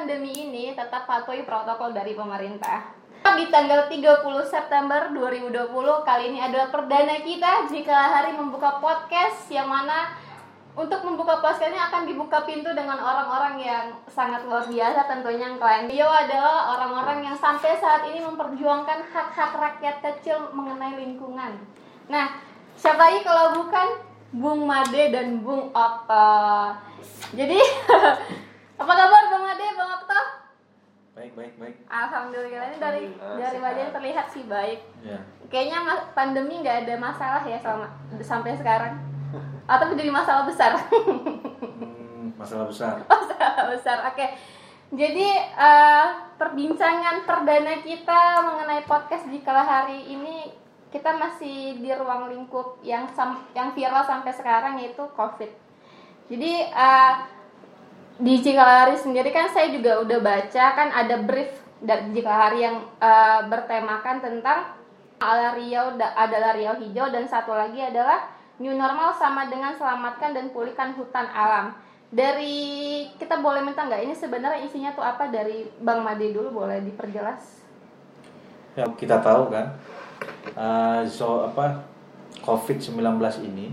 pandemi ini tetap patuhi protokol dari pemerintah. Di tanggal 30 September 2020 kali ini adalah perdana kita Jikala Hari membuka podcast yang mana untuk membuka podcastnya akan dibuka pintu dengan orang-orang yang sangat luar biasa tentunya yang kalian Beliau adalah orang-orang yang sampai saat ini memperjuangkan hak-hak rakyat kecil mengenai lingkungan. Nah, siapa lagi kalau bukan Bung Made dan Bung Okto Jadi, apa kabar Bung Made? Baik, baik, baik. Alhamdulillah ini dari dari wajahnya terlihat sih baik Ya. Kayaknya pandemi nggak ada masalah ya selama sampai sekarang atau menjadi masalah besar Hmm, masalah besar. masalah besar oke jadi eh, perbincangan perdana kita mengenai podcast di kala hari ini kita masih di ruang lingkup yang sam- yang viral sampai sekarang yaitu covid jadi eh, di Cikalari sendiri kan saya juga udah baca kan ada brief dari Cikalari yang eh, bertemakan tentang ala Riau da- adalah Riau hijau dan satu lagi adalah new normal sama dengan selamatkan dan pulihkan hutan alam. Dari kita boleh minta nggak ini sebenarnya isinya tuh apa dari Bang Made dulu boleh diperjelas? Ya, kita tahu kan, eh, so apa COVID-19 ini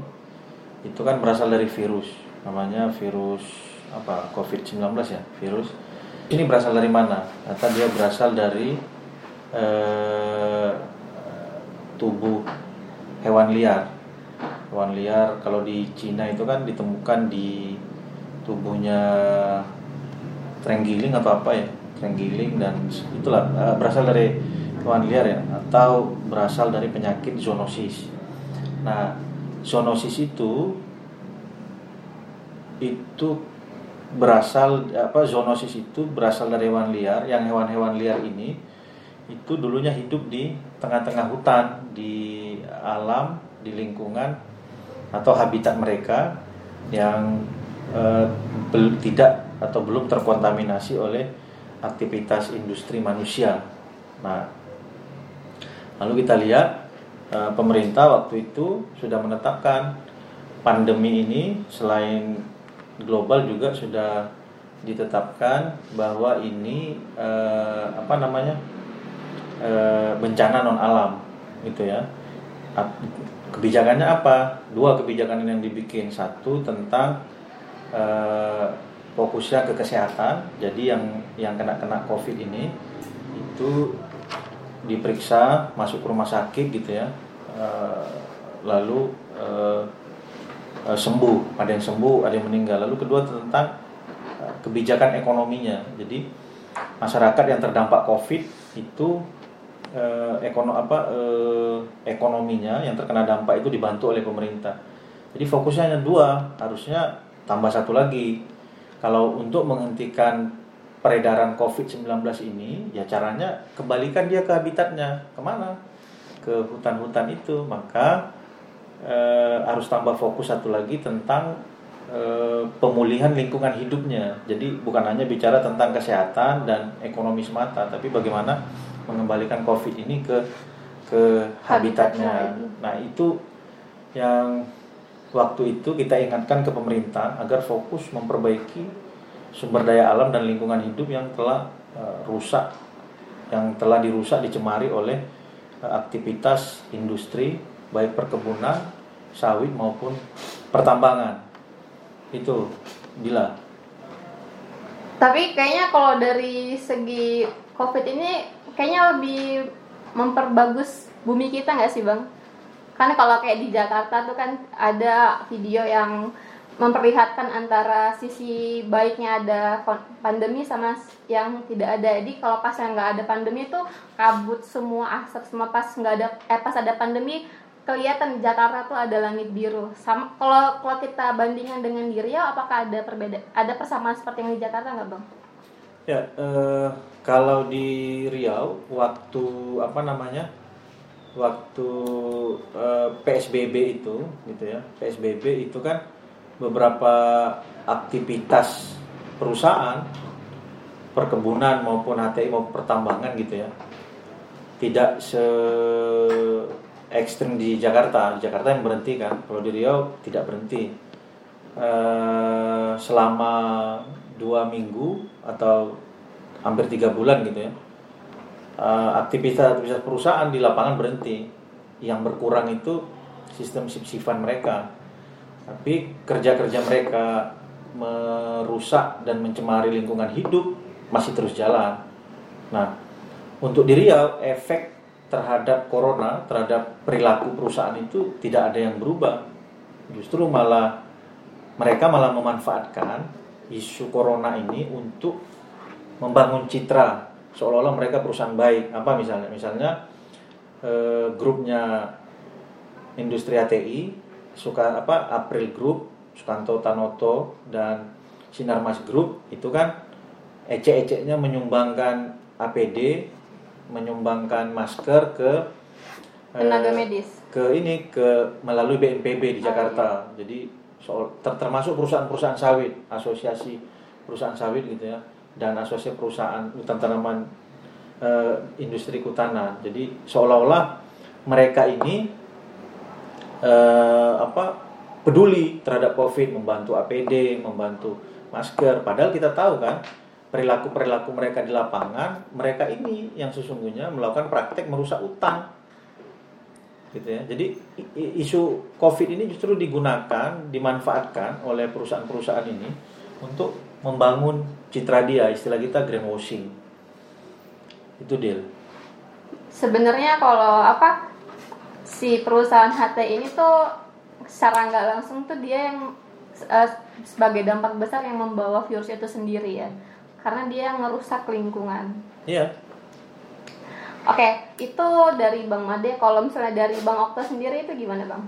itu kan berasal dari virus, namanya virus apa COVID-19 ya, virus. Ini berasal dari mana? Ternyata dia berasal dari eh, tubuh hewan liar. Hewan liar kalau di Cina itu kan ditemukan di tubuhnya terenggiling atau apa ya terenggiling dan itulah eh, berasal dari hewan liar ya atau berasal dari penyakit zoonosis. Nah zoonosis itu itu berasal apa zoonosis itu berasal dari hewan liar yang hewan-hewan liar ini itu dulunya hidup di tengah-tengah hutan di alam di lingkungan atau habitat mereka yang eh, tidak atau belum terkontaminasi oleh aktivitas industri manusia. Nah, lalu kita lihat eh, pemerintah waktu itu sudah menetapkan pandemi ini selain global juga sudah ditetapkan bahwa ini eh, apa namanya eh, bencana non alam gitu ya. Kebijakannya apa? Dua kebijakan yang dibikin. Satu tentang eh, fokusnya ke kesehatan. Jadi yang yang kena kena COVID ini itu diperiksa masuk rumah sakit gitu ya. Eh, lalu eh, eh, sembuh, ada yang sembuh, ada yang meninggal. Lalu kedua tentang eh, kebijakan ekonominya. Jadi masyarakat yang terdampak COVID itu eh, ekono apa ekonominya yang terkena dampak itu dibantu oleh pemerintah. Jadi fokusnya hanya dua, harusnya tambah satu lagi. Kalau untuk menghentikan peredaran COVID-19 ini, ya caranya kembalikan dia ke habitatnya, ke mana? Ke hutan-hutan itu. Maka eh, harus tambah fokus satu lagi tentang eh, pemulihan lingkungan hidupnya. Jadi bukan hanya bicara tentang kesehatan dan ekonomi semata, tapi bagaimana mengembalikan COVID ini ke ke habitatnya. Habitatnya. Nah itu yang waktu itu kita ingatkan ke pemerintah agar fokus memperbaiki sumber daya alam dan lingkungan hidup yang telah eh, rusak, yang telah dirusak dicemari oleh eh, aktivitas industri baik perkebunan, sawit maupun pertambangan. Itu bila Tapi kayaknya kalau dari segi COVID ini kayaknya lebih memperbagus bumi kita nggak sih bang? Karena kalau kayak di Jakarta tuh kan ada video yang memperlihatkan antara sisi baiknya ada pandemi sama yang tidak ada. Jadi kalau pas yang nggak ada pandemi itu kabut semua asap semua pas nggak ada eh pas ada pandemi kelihatan Jakarta tuh ada langit biru. Sama kalau kalau kita bandingkan dengan di Riau apakah ada perbedaan ada persamaan seperti yang di Jakarta nggak bang? Ya, eh, kalau di Riau waktu apa namanya? Waktu eh, PSBB itu gitu ya. PSBB itu kan beberapa aktivitas perusahaan perkebunan maupun HTI maupun pertambangan gitu ya. Tidak se ekstrim di Jakarta. Di Jakarta yang berhenti kan, kalau di Riau tidak berhenti. Eh, selama dua minggu atau hampir tiga bulan gitu ya. Eh, aktivitas-aktivitas perusahaan di lapangan berhenti. Yang berkurang itu sistem sip-sifan mereka. Tapi kerja-kerja mereka merusak dan mencemari lingkungan hidup masih terus jalan. Nah, untuk di Riau efek terhadap corona, terhadap perilaku perusahaan itu tidak ada yang berubah. Justru malah mereka malah memanfaatkan isu corona ini untuk membangun citra seolah-olah mereka perusahaan baik. Apa misalnya? Misalnya eh, grupnya industri ATI suka apa April Group, Sukanto Tanoto dan Sinarmas Group itu kan ecek-eceknya menyumbangkan APD, menyumbangkan masker ke eh, Tenaga medis. ke ini ke melalui BNPB di Jakarta. Jadi soal ter- termasuk perusahaan-perusahaan sawit, asosiasi perusahaan sawit gitu ya, dan asosiasi perusahaan hutan tanaman eh, industri kehutanan. Jadi seolah-olah mereka ini eh, apa peduli terhadap COVID, membantu APD, membantu masker. Padahal kita tahu kan perilaku-perilaku mereka di lapangan, mereka ini yang sesungguhnya melakukan praktek merusak hutan gitu ya. Jadi isu COVID ini justru digunakan, dimanfaatkan oleh perusahaan-perusahaan ini untuk membangun citra dia, istilah kita greenwashing. Itu deal. Sebenarnya kalau apa si perusahaan HT ini tuh secara nggak langsung tuh dia yang eh, sebagai dampak besar yang membawa virus itu sendiri ya. Karena dia ngerusak lingkungan. Iya. Oke, itu dari Bang Made. Kalau misalnya dari Bang Okta sendiri itu gimana Bang?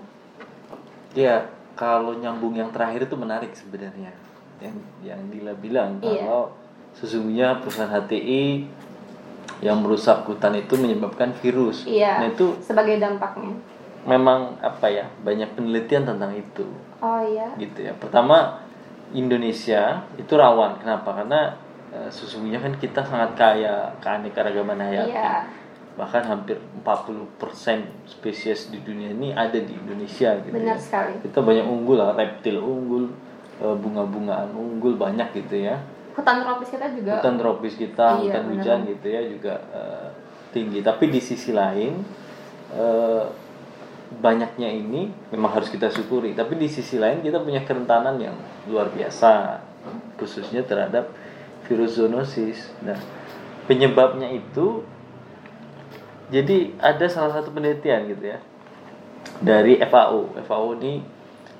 Ya, kalau nyambung yang terakhir itu menarik sebenarnya. Yang yang Dila bilang Iya. kalau sesungguhnya perusahaan HTI yang merusak hutan itu menyebabkan virus. Iya. Nah, itu Sebagai dampaknya. memang apa ya? Banyak penelitian tentang itu. Oh iya. Gitu ya. Pertama, Indonesia itu rawan. Kenapa? Karena eh, sesungguhnya kan kita sangat kaya keanekaragaman hayati. Iya. Bahkan hampir 40% spesies di dunia ini ada di Indonesia gitu Benar ya sekali. kita banyak unggul lah reptil unggul eh, bunga-bungaan unggul banyak gitu ya Hutan tropis kita juga hutan tropis kita Iya, hutan bener. hujan gitu ya juga eh, tinggi tapi di sisi lain eh, banyaknya ini memang harus kita syukuri tapi di sisi lain kita punya kerentanan yang luar biasa khususnya terhadap virus zoonosis nah penyebabnya itu jadi ada salah satu penelitian gitu ya dari FAO. FAO ini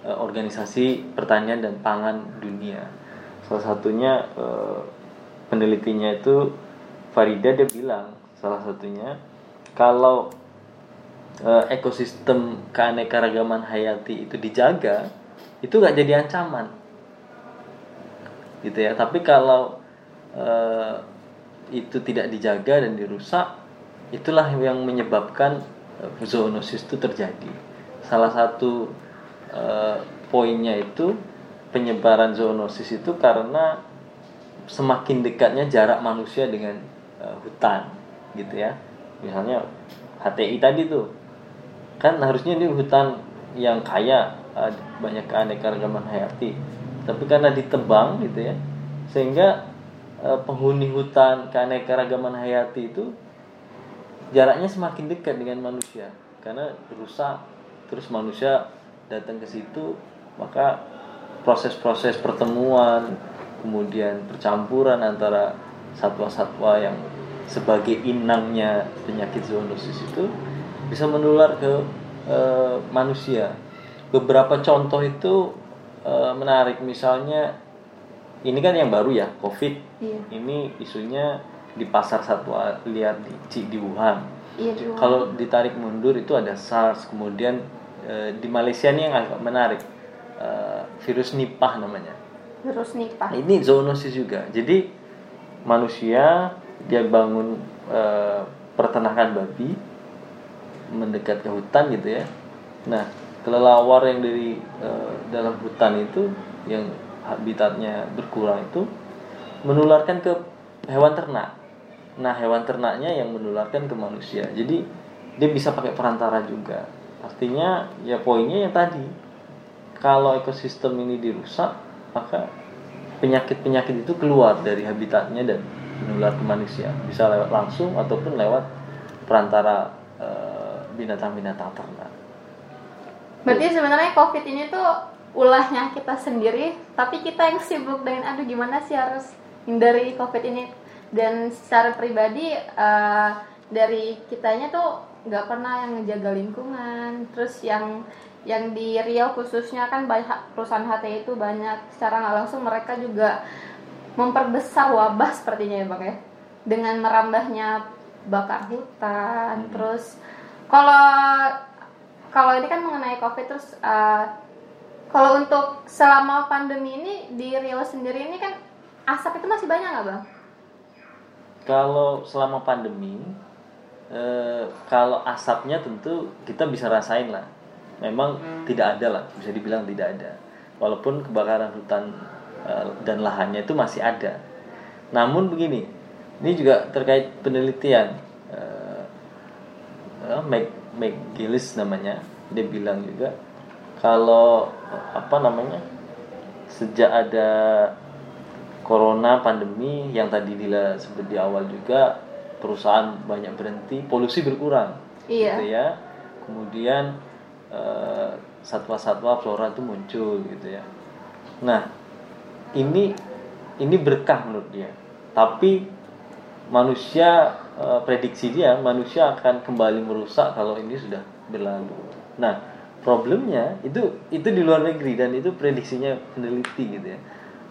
eh, organisasi pertanian dan pangan dunia. Salah satunya eh, penelitinya itu Farida dia bilang salah satunya kalau eh, ekosistem keanekaragaman hayati itu dijaga itu nggak jadi ancaman gitu ya tapi kalau eh, itu tidak dijaga dan dirusak itulah yang menyebabkan eh, zoonosis itu terjadi. Salah satu eh, poinnya itu penyebaran zoonosis itu karena semakin dekatnya jarak manusia dengan eh, hutan gitu ya. Misalnya HTI tadi tuh kan harusnya ini hutan yang kaya banyak keanekaragaman hayati tapi karena ditebang gitu ya sehingga eh, penghuni hutan keanekaragaman hayati itu jaraknya semakin dekat dengan manusia. Karena rusak terus manusia datang ke situ maka proses-proses pertemuan kemudian percampuran antara satwa-satwa yang sebagai inangnya penyakit zoonosis itu bisa menular ke eh, manusia. Beberapa contoh itu eh, menarik. Misalnya ini kan yang baru ya covid. Iya. ini isunya di pasar satwa liar di di Wuhan. Iya kalau ditarik mundur itu ada SARS kemudian eh, di Malaysia ini yang agak menarik eh, virus Nipah namanya. Virus Nipah. Ini zoonosis juga. Jadi manusia dia bangun eh, peternakan babi mendekat ke hutan gitu ya. Nah kelelawar yang dari eh, dalam hutan itu yang habitatnya berkurang itu menularkan ke hewan ternak. Nah hewan ternaknya yang menularkan ke manusia. Jadi dia bisa pakai perantara juga. Artinya ya poinnya yang tadi kalau ekosistem ini dirusak maka penyakit-penyakit itu keluar dari habitatnya dan menular ke manusia. Bisa lewat langsung ataupun lewat perantara eh, binatang-binatang ternak. Berarti sebenarnya COVID ini tuh ulahnya kita sendiri, tapi kita yang sibuk dengan aduh gimana sih harus hindari COVID ini. Dan secara pribadi eh, dari kitanya tuh nggak pernah yang ngejaga lingkungan. Terus yang yang di Riau khususnya kan banyak perusahaan HT itu banyak secara nggak langsung mereka juga memperbesar wabah sepertinya ya bang ya dengan merambahnya bakar hutan terus kalau kalau ini kan mengenai covid terus uh, kalau untuk selama pandemi ini di Riau sendiri ini kan asap itu masih banyak nggak bang? Kalau selama pandemi, eh, kalau asapnya tentu kita bisa rasain lah. Memang tidak ada lah, bisa dibilang tidak ada. Walaupun kebakaran hutan eh, dan lahannya itu masih ada. Namun begini, ini juga terkait penelitian. Eh, eh, Meg McGillis namanya, dia bilang juga kalau apa namanya sejak ada corona pandemi yang tadi Dila sebut di awal juga perusahaan banyak berhenti polusi berkurang Iya. gitu ya. Kemudian eh, satwa-satwa flora itu muncul gitu ya. Nah ini ini berkah menurut dia. Tapi manusia eh, prediksi dia manusia akan kembali merusak kalau ini sudah berlalu. Nah problemnya itu itu di luar negeri dan itu prediksinya peneliti gitu ya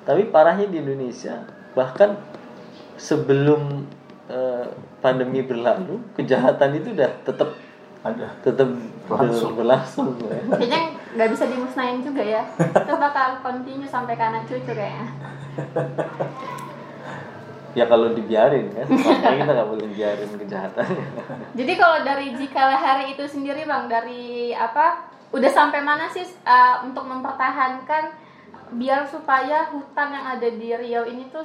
tapi parahnya di Indonesia bahkan sebelum eh, pandemi berlalu kejahatan itu udah tetap ada tetap Berlangsung. berlangsung ya. Kayaknya nggak bisa dimusnahin juga ya. Itu bakal continue sampai ke anak cucu kayaknya. ya kalau dibiarin kan makanya kita nggak boleh biarin kejahatan Jadi kalau dari Jika Hari itu sendiri bang dari apa udah sampai mana sih uh, untuk mempertahankan biar supaya hutan yang ada di Riau ini tuh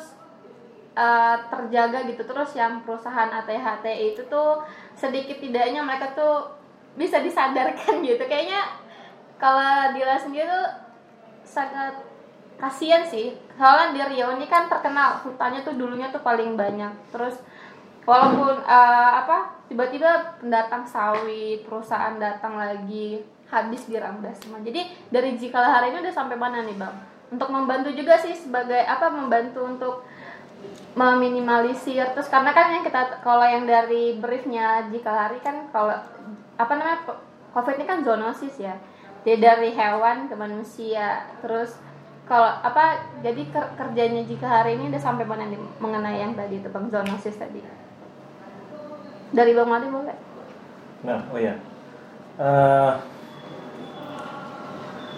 uh, terjaga gitu? Terus yang perusahaan ATHT itu tuh sedikit tidaknya mereka tuh bisa disadarkan gitu. Kayaknya kalau Dila sendiri tuh sangat kasihan sih. Soalnya di Riau ini kan terkenal hutannya tuh dulunya tuh paling banyak. Terus walaupun eh, apa tiba-tiba pendatang sawit perusahaan datang lagi habis dirambat semua. Jadi dari Jikala hari ini udah sampai mana nih bang? Untuk membantu juga sih sebagai apa membantu untuk meminimalisir. Terus karena kan yang kita kalau yang dari briefnya Jikala hari kan kalau apa namanya covid ini kan zoonosis ya. Dia dari hewan ke manusia. Terus kalau apa jadi ker- kerjanya jika hari ini udah sampai mana nih mengenai yang tadi itu bang zoonosis tadi? Dari bang Mali boleh? Nah, oh ya. Eh,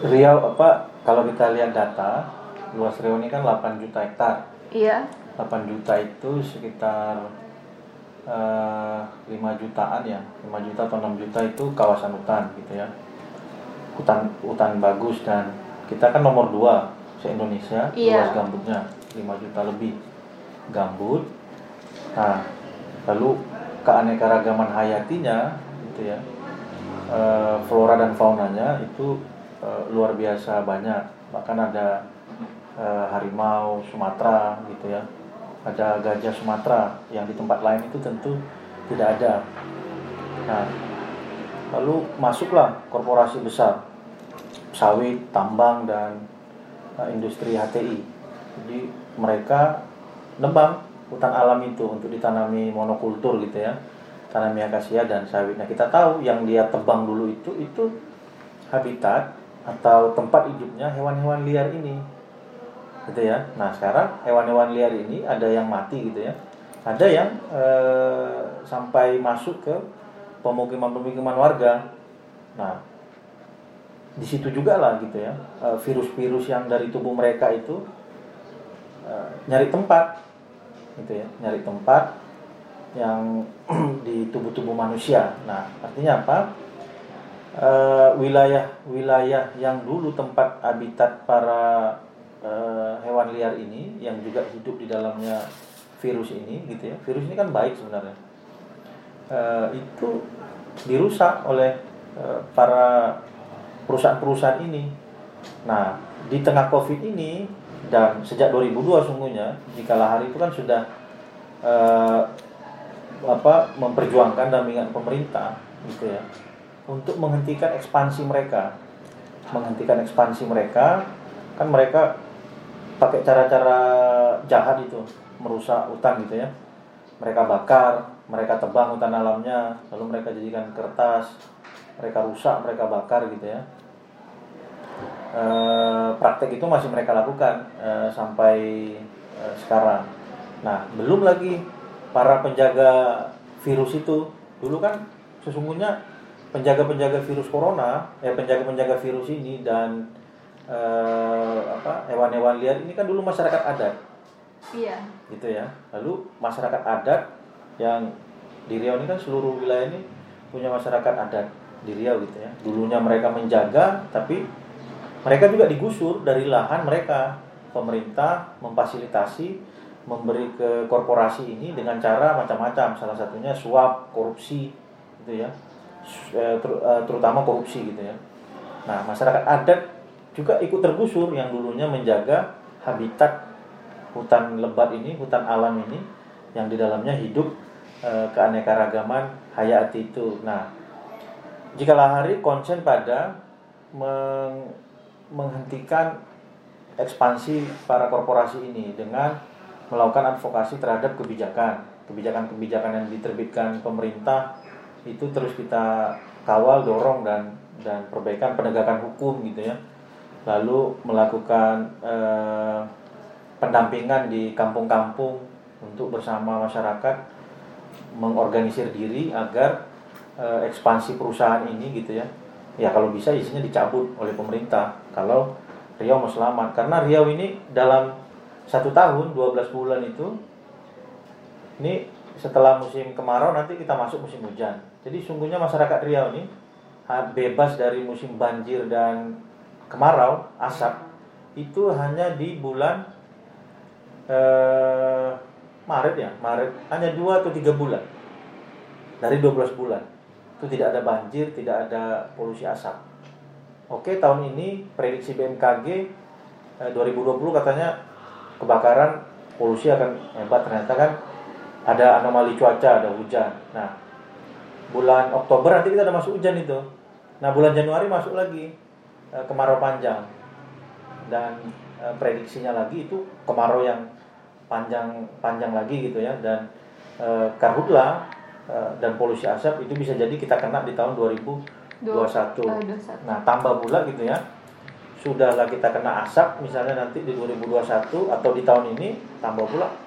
Riau apa? Kalau kita lihat data, luas Riau ini kan 8 juta hektar. iya 8 juta itu sekitar eh, 5 jutaan ya. 5 juta atau 6 juta itu kawasan hutan gitu ya. Hutan hutan bagus dan kita kan nomor 2 se-Indonesia Iya. luas gambutnya 5 juta lebih gambut. Nah, lalu keanekaragaman hayatinya gitu ya. eh, flora dan faunanya itu eh, luar biasa banyak. Bahkan ada eh, harimau Sumatera gitu ya. Ada gajah Sumatera yang di tempat lain itu tentu tidak ada. Nah, lalu masuklah korporasi besar sawit, tambang dan eh, industri HTI. Jadi mereka nebang hutan alam itu untuk ditanami monokultur gitu ya. Tanami akasia dan sawit. Nah, kita tahu yang dia tebang dulu itu itu habitat atau tempat hidupnya hewan-hewan liar ini. Gitu ya. Nah, sekarang hewan-hewan liar ini ada yang mati gitu ya. Ada yang eh, sampai masuk ke pemukiman-pemukiman warga. Nah, di situ juga lah gitu ya eh, virus-virus yang dari tubuh mereka itu eh, nyari tempat gitu ya nyari tempat yang di tubuh-tubuh manusia nah artinya apa Eh, wilayah-wilayah yang dulu tempat habitat para eh, hewan liar ini yang juga hidup di dalamnya virus ini gitu ya. Virus ini kan baik sebenarnya. Eh, itu dirusak oleh eh, para perusahaan-perusahaan ini. Nah, di tengah Covid ini dan sejak 2002 sungguhnya, jika hari itu kan sudah eh, apa memperjuangkan dampingan pemerintah gitu ya untuk menghentikan ekspansi mereka. Menghentikan ekspansi mereka kan mereka pakai cara-cara jahat itu merusak hutan gitu ya. Mereka bakar mereka tebang hutan alamnya lalu mereka jadikan kertas mereka rusak mereka bakar gitu ya. E, praktek itu masih mereka lakukan e, sampai e, sekarang. Nah belum lagi para penjaga virus itu. Dulu kan sesungguhnya penjaga-penjaga virus corona ya penjaga-penjaga virus ini dan eh, apa hewan-hewan liar ini kan dulu masyarakat adat. Iya. gitu ya. Lalu masyarakat adat yang di Riau ini kan seluruh wilayah ini punya masyarakat adat di Riau gitu ya. Dulunya mereka menjaga tapi mereka juga digusur dari lahan mereka. Pemerintah memfasilitasi memberi ke korporasi ini dengan cara macam-macam. Salah satunya suap korupsi gitu ya Eh, eh, terutama korupsi gitu ya. Nah, masyarakat adat juga ikut tergusur yang dulunya menjaga habitat hutan lebat ini, hutan alam ini yang di dalamnya hidup e, keanekaragaman hayati itu. Nah, jika hari konsen pada meng, menghentikan ekspansi para korporasi ini dengan melakukan advokasi terhadap kebijakan, kebijakan-kebijakan yang diterbitkan pemerintah itu terus kita kawal dorong dan dan perbaikan penegakan hukum gitu ya. Lalu melakukan eh, pendampingan di kampung-kampung untuk bersama masyarakat mengorganisir diri agar eh, ekspansi perusahaan ini gitu ya. Ya kalau bisa isinya dicabut oleh pemerintah. Kalau Riau mau selamat. Karena Riau ini dalam satu tahun 12 bulan itu ini setelah musim kemarau nanti kita masuk musim hujan jadi sungguhnya masyarakat Riau ini bebas dari musim banjir dan kemarau, asap itu hanya di bulan eh, Maret ya, Maret hanya dua atau tiga bulan dari 12 bulan itu tidak ada banjir, tidak ada polusi asap. Oke tahun ini prediksi BMKG eh, 2020 katanya kebakaran polusi akan hebat ternyata kan ada anomali cuaca, ada hujan. Nah bulan Oktober nanti kita udah masuk hujan itu. Nah bulan Januari masuk lagi e, kemarau panjang. Dan e, prediksinya lagi itu kemarau yang panjang panjang lagi gitu ya. Dan e, karhutla e, dan polusi asap itu bisa jadi kita kena di tahun 2021. Nah tambah pula gitu ya. Sudahlah kita kena asap misalnya nanti di 2021 atau di tahun ini tambah pula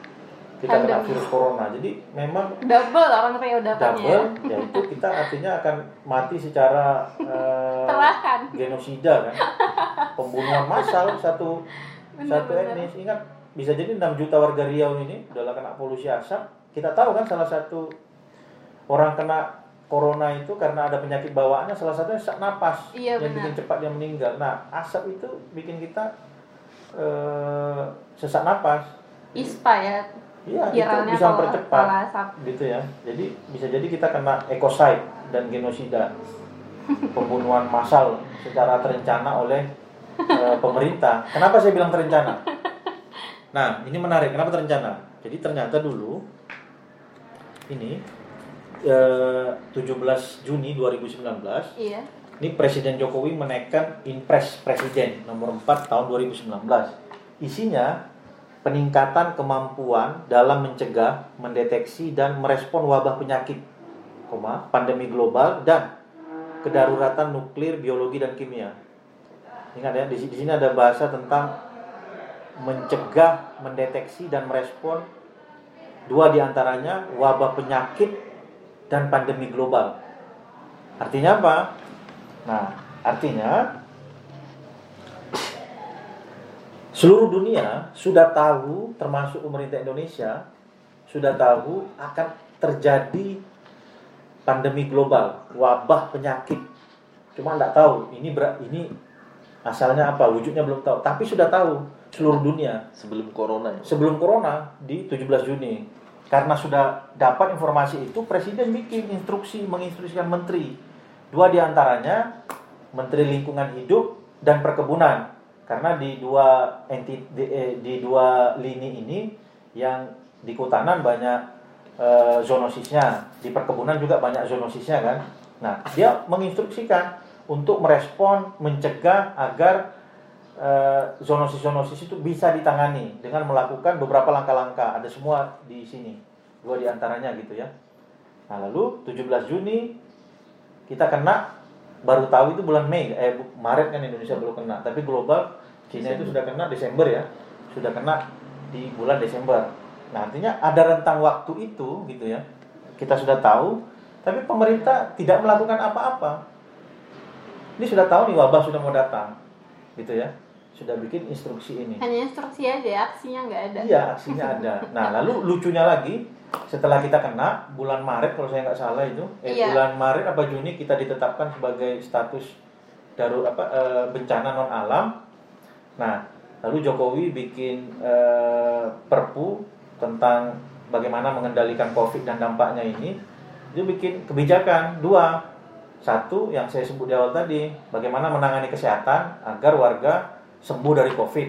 kita kena virus corona. Jadi memang double orang Rio dapatnya. Double, ya itu kita artinya akan mati secara uh, genosida kan. Pembunuhan massal satu bener, satu etnis. Ingat bisa jadi 6 juta warga Riau ini udah kena polusi asap. Kita tahu kan salah satu orang kena corona itu karena ada penyakit bawaannya salah satunya sesak napas iya, yang bikin cepat dia meninggal. Nah, asap itu bikin kita uh, sesak napas. ISPA ya Iya, itu bisa mempercepat gitu ya. Jadi bisa jadi kita kena ekoside dan genosida. Pembunuhan massal secara terencana oleh e, pemerintah. Kenapa saya bilang terencana? Nah, ini menarik. Kenapa terencana? Jadi ternyata dulu ini e, 17 Juni 2019. Iya. Ini Presiden Jokowi menaikkan Inpres Presiden nomor 4 tahun 2019. Isinya peningkatan kemampuan dalam mencegah, mendeteksi dan merespon wabah penyakit, pandemi global dan kedaruratan nuklir, biologi dan kimia. Ingat ya, di sini ada bahasa tentang mencegah, mendeteksi dan merespon dua di antaranya wabah penyakit dan pandemi global. Artinya apa? Nah, artinya Seluruh dunia sudah tahu, termasuk pemerintah Indonesia, sudah tahu akan terjadi pandemi global, wabah penyakit. Cuma tidak tahu ini berat ini asalnya apa, wujudnya belum tahu. Tapi sudah tahu seluruh dunia sebelum corona. Ya? Sebelum corona di 17 Juni. karena sudah dapat informasi itu presiden bikin instruksi menginstruksikan menteri dua di antaranya menteri lingkungan hidup dan perkebunan karena di dua enti, di, eh, di dua lini ini yang di kehutanan banyak eh, zoonosisnya di perkebunan juga banyak zoonosisnya kan? Nah dia menginstruksikan untuk merespon mencegah agar eh, zoonosis-zoonosis itu bisa ditangani dengan melakukan beberapa langkah-langkah. Ada semua di sini. Dua di antaranya gitu ya. Nah lalu 17 Juni kita kena baru tahu itu bulan Mei. Eh Maret kan Indonesia belum kena. Tapi global Cina itu sudah kena Desember ya sudah kena di bulan Desember nah artinya ada rentang waktu itu gitu ya kita sudah tahu tapi pemerintah tidak melakukan apa-apa ini sudah tahu nih wabah sudah mau datang gitu ya sudah bikin instruksi ini Hanya instruksi aja, aksinya nggak ada. Iya, aksinya ada. Nah, lalu lucunya lagi, setelah kita kena bulan Maret kalau saya nggak salah itu, eh, Iya. bulan Maret apa Juni kita ditetapkan sebagai status darur apa eh, bencana non alam. Nah, lalu Jokowi bikin eh, Perpu tentang bagaimana mengendalikan COVID dan dampaknya ini. Dia bikin kebijakan dua. Satu yang saya sebut di awal tadi, bagaimana menangani kesehatan agar warga sembuh dari COVID.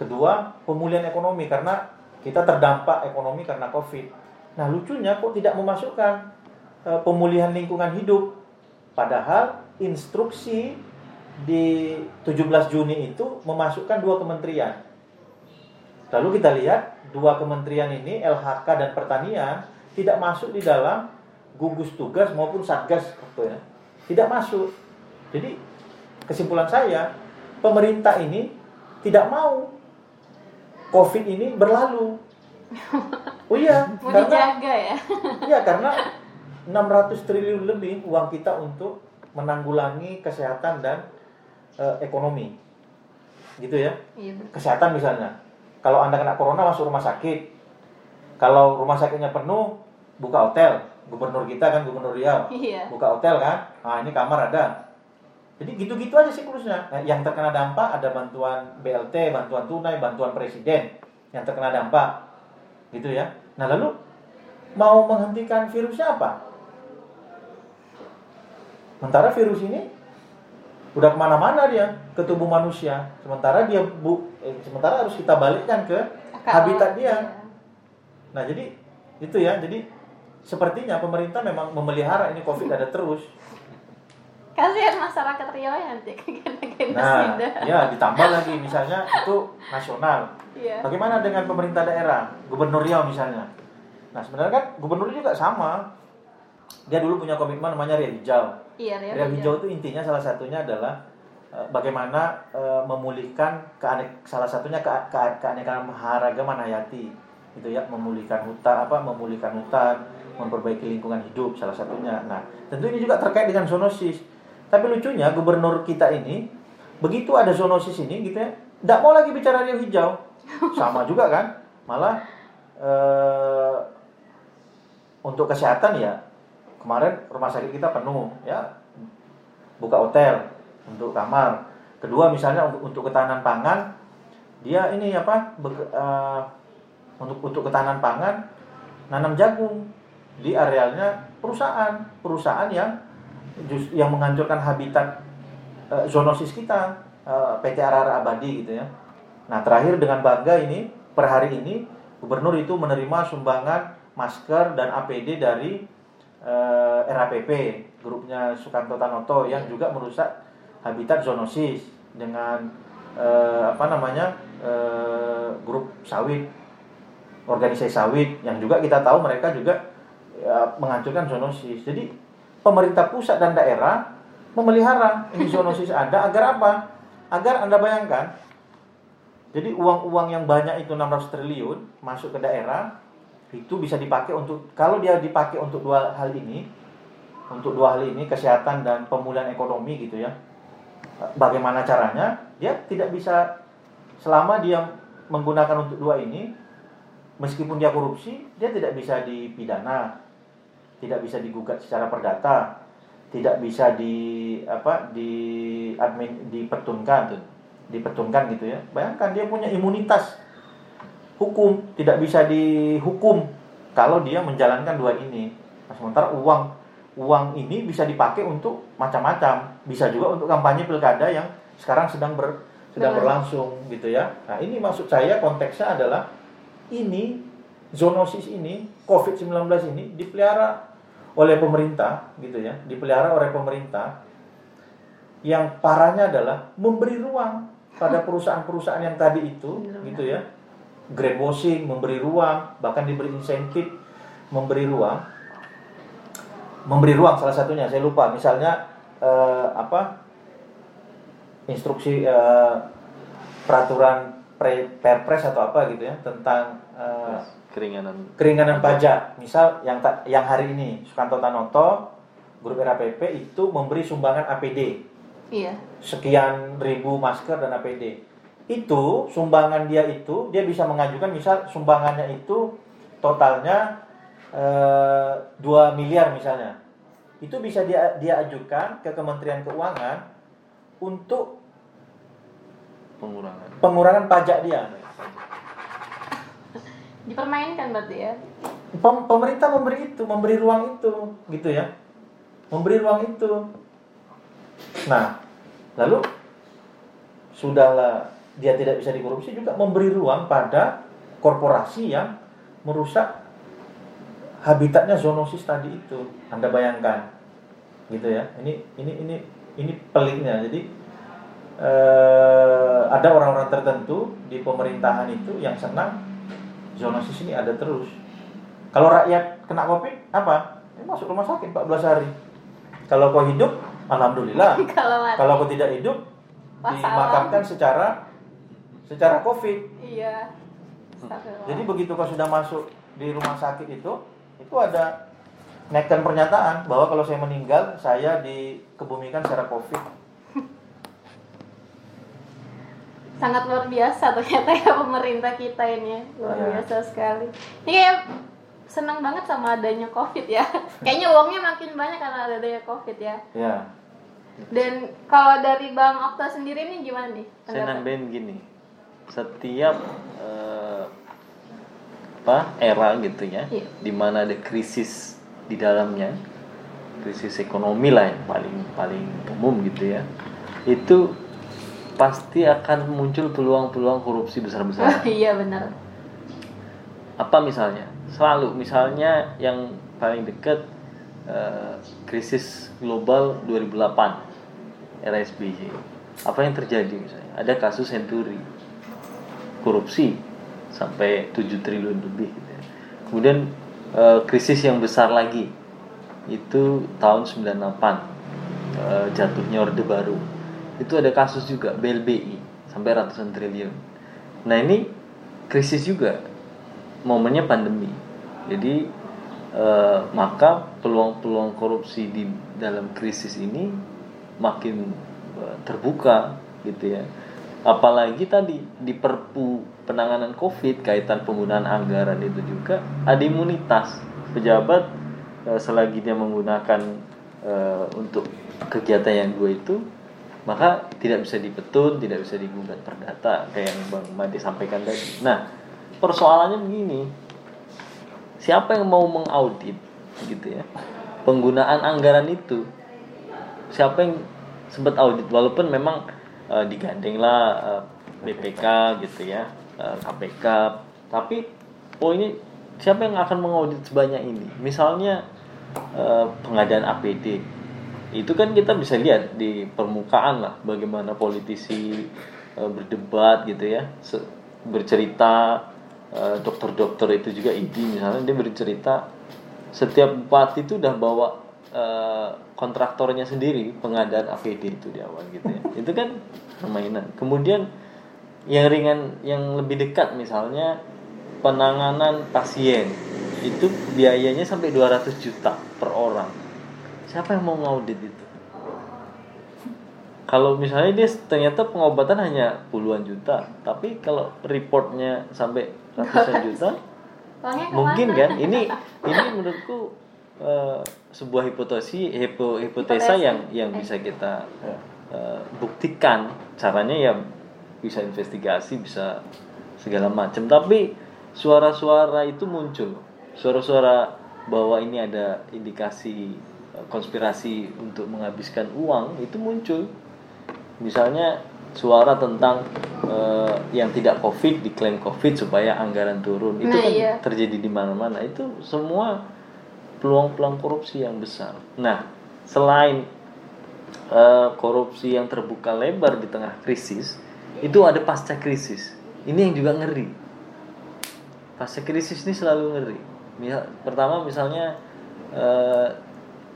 Kedua, pemulihan ekonomi karena kita terdampak ekonomi karena Covid. Nah, lucunya kok tidak memasukkan eh, pemulihan lingkungan hidup. Padahal instruksi di 17 Juni itu memasukkan dua kementerian. Lalu kita lihat dua kementerian ini LHK dan Pertanian tidak masuk di dalam gugus tugas maupun satgas waktu ya. Tidak masuk. Jadi kesimpulan saya pemerintah ini tidak mau COVID ini berlalu. Oh iya, Mau karena dijaga ya. iya karena 600 triliun lebih uang kita untuk menanggulangi kesehatan dan eh, ekonomi. Gitu ya. Iya. Kesehatan misalnya. Kalau Anda kena corona masuk rumah sakit. Kalau rumah sakitnya penuh, buka hotel. Gubernur kita kan Gubernur Riau Iya. buka hotel kan nah ini kamar ada jadi gitu-gitu aja siklusnya nah, yang terkena dampak ada bantuan BLT bantuan tunai bantuan presiden yang terkena dampak gitu ya nah lalu mau menghentikan virusnya apa sementara virus ini udah ke mana-mana dia ke tubuh manusia sementara dia bu eh, sementara harus kita balikkan ke habitat dia nah jadi itu ya jadi sepertinya pemerintah memang memelihara ini covid ada terus Kasihan masyarakat Riau ya nanti Nah, ya ditambah lagi misalnya itu nasional. Iya. Bagaimana dengan pemerintah daerah, Gubernur Riau misalnya? Nah, sebenarnya kan gubernur juga sama. Dia dulu punya komitmen namanya Ria Hijau. Iya. Ria Hijau itu intinya salah satunya adalah eh, bagaimana eh, memulihkan keanek salah satunya ke, ke, keanekaragaman hayati gitu ya memulihkan hutan apa memulihkan hutan memperbaiki lingkungan hidup salah satunya. Nah tentu ini juga terkait dengan zoonosis. Tapi lucunya gubernur kita ini begitu ada zoonosis ini gitu ya tidak mau lagi bicara Riau Hijau. Sama juga kan malah eh, untuk kesehatan ya kemarin rumah sakit kita penuh ya. Buka hotel untuk kamar. Kedua misalnya untuk untuk ketahanan pangan dia ini apa beke- eh, untuk untuk ketahanan pangan nanam jagung di arealnya perusahaan perusahaan yang jus- yang menghancurkan habitat eh, zoonosis kita eh, PT Arara Abadi gitu ya. Nah terakhir dengan bangga ini per hari ini gubernur itu menerima sumbangan masker dan APD dari eh, RAPP grupnya Sukanto Tanoto yang juga merusak habitat zoonosis dengan eh, apa namanya eh, grup sawit organisasi sawit yang juga kita tahu mereka juga ya, menghancurkan zoonosis. Jadi pemerintah pusat dan daerah memelihara ini zoonosis ada agar apa? Agar anda bayangkan jadi uang-uang yang banyak itu 600 triliun masuk ke daerah itu bisa dipakai untuk kalau dia dipakai untuk dua hal ini untuk dua hal ini kesehatan dan pemulihan ekonomi gitu ya bagaimana caranya dia tidak bisa selama dia menggunakan untuk dua ini meskipun dia korupsi dia tidak bisa dipidana tidak bisa digugat secara perdata tidak bisa di apa di admin dipetunkan dipetunkan gitu ya. Bayangkan dia punya imunitas hukum, tidak bisa dihukum. Kalau dia menjalankan dua ini. Nah, sementara uang uang ini bisa dipakai untuk macam-macam, bisa juga untuk kampanye pilkada yang sekarang sedang ber, sedang berlangsung gitu ya. Nah, ini maksud saya konteksnya adalah ini zoonosis ini COVID-19 ini dipelihara oleh pemerintah gitu ya, dipelihara oleh pemerintah. Yang parahnya adalah memberi ruang pada perusahaan-perusahaan yang tadi itu gitu ya. Greenwashing, memberi ruang, bahkan diberi insentif memberi ruang. Memberi ruang salah satunya, saya lupa. Misalnya eh, apa? Instruksi eh, peraturan pre, perpres atau apa gitu ya tentang eh, keringanan keringanan pajak. Misal yang ta- yang hari ini Sukanto Tanoto grup RAPP itu memberi sumbangan APD Iya. sekian ribu masker dan APD. Itu sumbangan dia itu dia bisa mengajukan misal sumbangannya itu totalnya eh, 2 miliar misalnya. Itu bisa dia dia ajukan ke Kementerian Keuangan untuk pengurangan pengurangan pajak dia. Dipermainkan berarti ya. Pem- pemerintah memberi itu, memberi ruang itu, gitu ya. Memberi ruang itu. Nah, lalu sudahlah dia tidak bisa dikorupsi juga memberi ruang pada korporasi yang merusak habitatnya zoonosis tadi itu. Anda bayangkan, gitu ya. Ini ini ini ini peliknya. Jadi eh, ada orang-orang tertentu di pemerintahan itu yang senang zoonosis ini ada terus. Kalau rakyat kena covid apa? Ya, masuk rumah sakit 14 hari. Kalau kau hidup, alhamdulillah. Kalau kau tidak hidup, dimakamkan secara secara covid. Iya. Jadi begitu kau sudah masuk di rumah sakit itu, itu ada naikkan pernyataan bahwa kalau saya meninggal, saya dikebumikan secara covid. sangat luar biasa ternyata ya pemerintah kita ini luar Iya. biasa sekali ini kayak senang banget sama adanya covid ya kayaknya uangnya makin banyak karena adanya covid ya Ya. dan kalau dari bang Okta sendiri nih gimana nih saya pendapat? nambahin gini setiap eh, apa era gitu ya Iya. di mana ada krisis di dalamnya krisis ekonomi lah yang paling paling umum gitu ya itu pasti akan muncul peluang-peluang korupsi besar-besaran iya benar. Apa misalnya? Selalu. Misalnya yang paling dekat eh, krisis global 2008 era SBY apa yang terjadi misalnya? Ada kasus Senturi korupsi sampai 7 triliun lebih gitu ya. kemudian eh, krisis yang besar lagi itu tahun 98 eh, jatuhnya Orde Baru itu ada kasus juga BLBI sampai ratusan triliun nah ini krisis juga momennya pandemi. Jadi eh, maka peluang-peluang korupsi di dalam krisis ini makin terbuka gitu ya. Apalagi tadi di Perpu penanganan Covid kaitan penggunaan anggaran itu juga ada imunitas. Pejabat eh, selagi dia menggunakan eh, untuk kegiatan yang dua itu maka tidak bisa dipetun, tidak bisa digugat perdata kayak yang Bang Made sampaikan tadi. Nah, persoalannya begini. Siapa yang mau mengaudit gitu ya penggunaan anggaran itu? Siapa yang sempat audit? Walaupun memang eh, digandenglah eh, BPK gitu ya eh, KPK tapi poinnya siapa yang akan mengaudit sebanyak ini? Misalnya eh, pengadaan APD itu kan kita bisa lihat di permukaan lah bagaimana politisi eh, berdebat gitu ya. Bercerita dokter-dokter itu juga ID misalnya dia bercerita setiap bupati itu udah bawa eh, kontraktornya sendiri pengadaan APD itu di awal gitu ya. Itu kan permainan. Kemudian yang ringan yang lebih dekat misalnya penanganan pasien itu biayanya sampai 200 juta per orang. Siapa yang mau ngaudit itu? Kalau misalnya dia ternyata pengobatan hanya puluhan juta tapi kalau reportnya sampai ratusan juta mungkin kan? Ini ini menurutku eh, sebuah hipotesi hipo, hipotesa Hipotesi. yang yang bisa kita eh, buktikan. Caranya ya bisa investigasi bisa segala macam. Tapi suara-suara itu muncul. Suara-suara bahwa ini ada indikasi eh, konspirasi untuk menghabiskan uang itu muncul. Misalnya suara tentang eh, yang tidak covid diklaim covid supaya anggaran turun. Itu Nah, kan iya. terjadi di mana-mana. Itu semua peluang-peluang korupsi yang besar. Nah selain eh, korupsi yang terbuka lebar di tengah krisis itu ada pasca krisis. Ini yang juga ngeri. Pasca krisis ini selalu ngeri. Misal- pertama misalnya eh,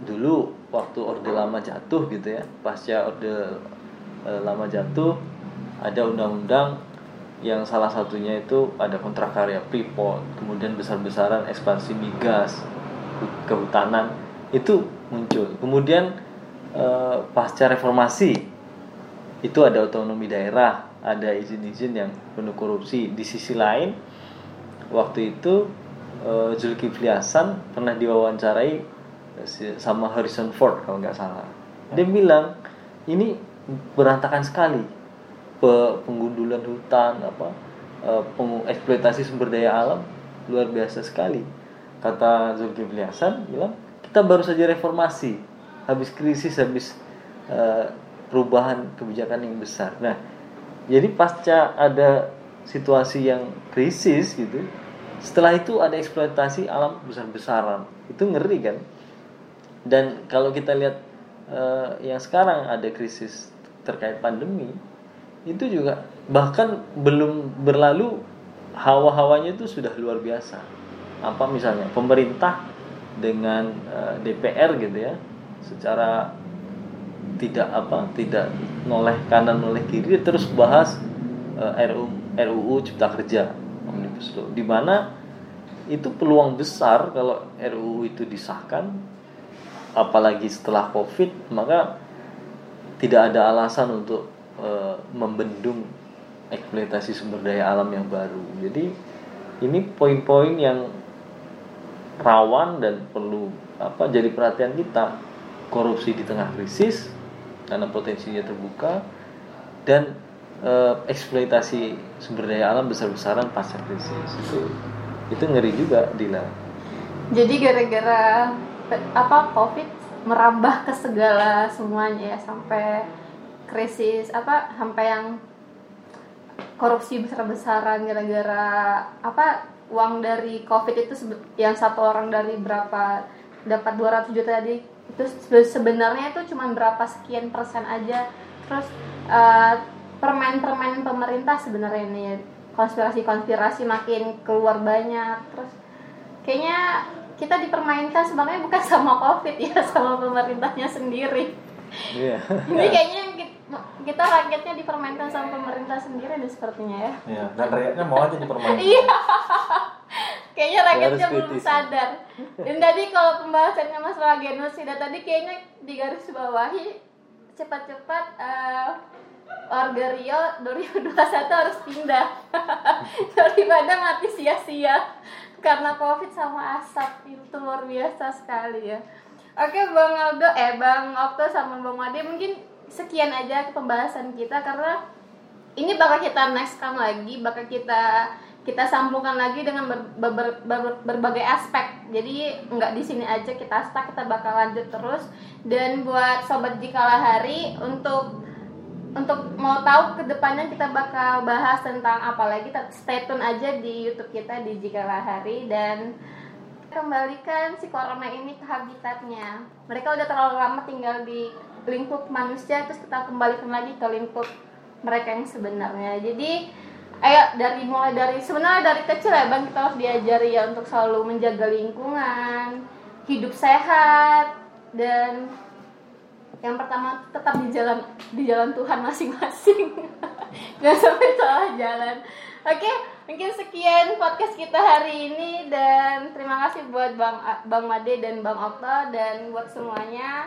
dulu waktu orde lama jatuh gitu ya pasca orde eh, lama jatuh ada undang-undang yang salah satunya itu ada kontrak karya Freeport kemudian besar-besaran ekspansi migas kehutanan itu muncul. Kemudian eh, pasca reformasi itu ada otonomi daerah ada izin-izin yang penuh korupsi. Di sisi lain waktu itu eh, Zulkifli Hasan pernah diwawancarai eh, sama Harrison Ford kalau nggak salah. Dia bilang ini berantakan sekali Pe- penggundulan hutan apa eh, peng- eksploitasi sumber daya alam luar biasa sekali kata Zulkifli Hasan bilang kita baru saja reformasi. Habis krisis habis eh, perubahan kebijakan yang besar. Nah jadi pasca ada situasi yang krisis gitu setelah itu ada eksploitasi alam besar-besaran. Itu ngeri kan? Dan kalau kita lihat eh, yang sekarang ada krisis terkait pandemi itu juga bahkan belum berlalu hawa-hawanya itu sudah luar biasa apa misalnya pemerintah dengan eh, DPR gitu ya secara tidak apa tidak noleh kanan noleh kiri terus bahas eh, RU RUU Cipta Kerja Omnibus Law. Di mana itu peluang besar kalau RUU itu disahkan apalagi setelah Covid maka tidak ada alasan untuk eh, membendung eksploitasi sumber daya alam yang baru. Jadi ini poin-poin yang rawan dan perlu apa jadi perhatian kita. Korupsi di tengah krisis karena potensinya terbuka dan eh, eksploitasi sumber daya alam besar-besaran pasca krisis. Itu itu ngeri juga Dila Jadi gara-gara apa COVID merambah ke segala semuanya ya sampai krisis apa sampai yang korupsi besar-besaran gara-gara apa uang dari COVID itu yang satu orang dari berapa dapat 200 juta tadi itu sebe- sebenarnya itu cuma berapa sekian persen aja. Terus eh, permen-permen pemerintah sebenarnya ini konspirasi-konspirasi makin keluar banyak. Terus kayaknya kita dipermainkan sebenarnya bukan sama covid ya sama pemerintahnya sendiri. Iya. Ini kayaknya kita rakyatnya dipermainkan sama pemerintah sendiri nih sepertinya ya. Ya, dan rakyatnya mau aja dipermainkan. iya. Kayaknya rakyatnya belum kritis. sadar. Dan tadi kalau pembahasannya masalah genosida tadi kayaknya di garis bawahi cepat-cepat eh, warga Rio 2021 harus pindah. Daripada mati sia-sia karena covid sama asap. Itu luar biasa sekali ya. Oke bang Aldo eh bang Okto sama bang Made mungkin sekian aja pembahasan kita karena ini bakal kita nextkan lagi bakal kita kita sambungkan lagi dengan ber- ber- ber- ber- berbagai aspek. Jadi nggak di sini aja kita stuck kita bakal lanjut terus. Dan buat sobat jikala hari untuk untuk mau tahu ke depannya kita bakal bahas tentang apa lagi stay tune aja di YouTube kita di Jikala Hari dan kembalikan si corona ini ke habitatnya. Mereka udah terlalu lama tinggal di lingkup manusia terus kita kembalikan lagi ke lingkup mereka yang sebenarnya. Jadi ayo dari mulai dari sebenarnya dari kecil ya bang kita harus diajari ya untuk selalu menjaga lingkungan, hidup sehat dan yang pertama tetap di jalan di jalan Tuhan masing-masing. Jangan sampai salah jalan. Oke mungkin sekian podcast kita hari ini dan terima kasih buat bang bang Made dan bang Okta dan buat semuanya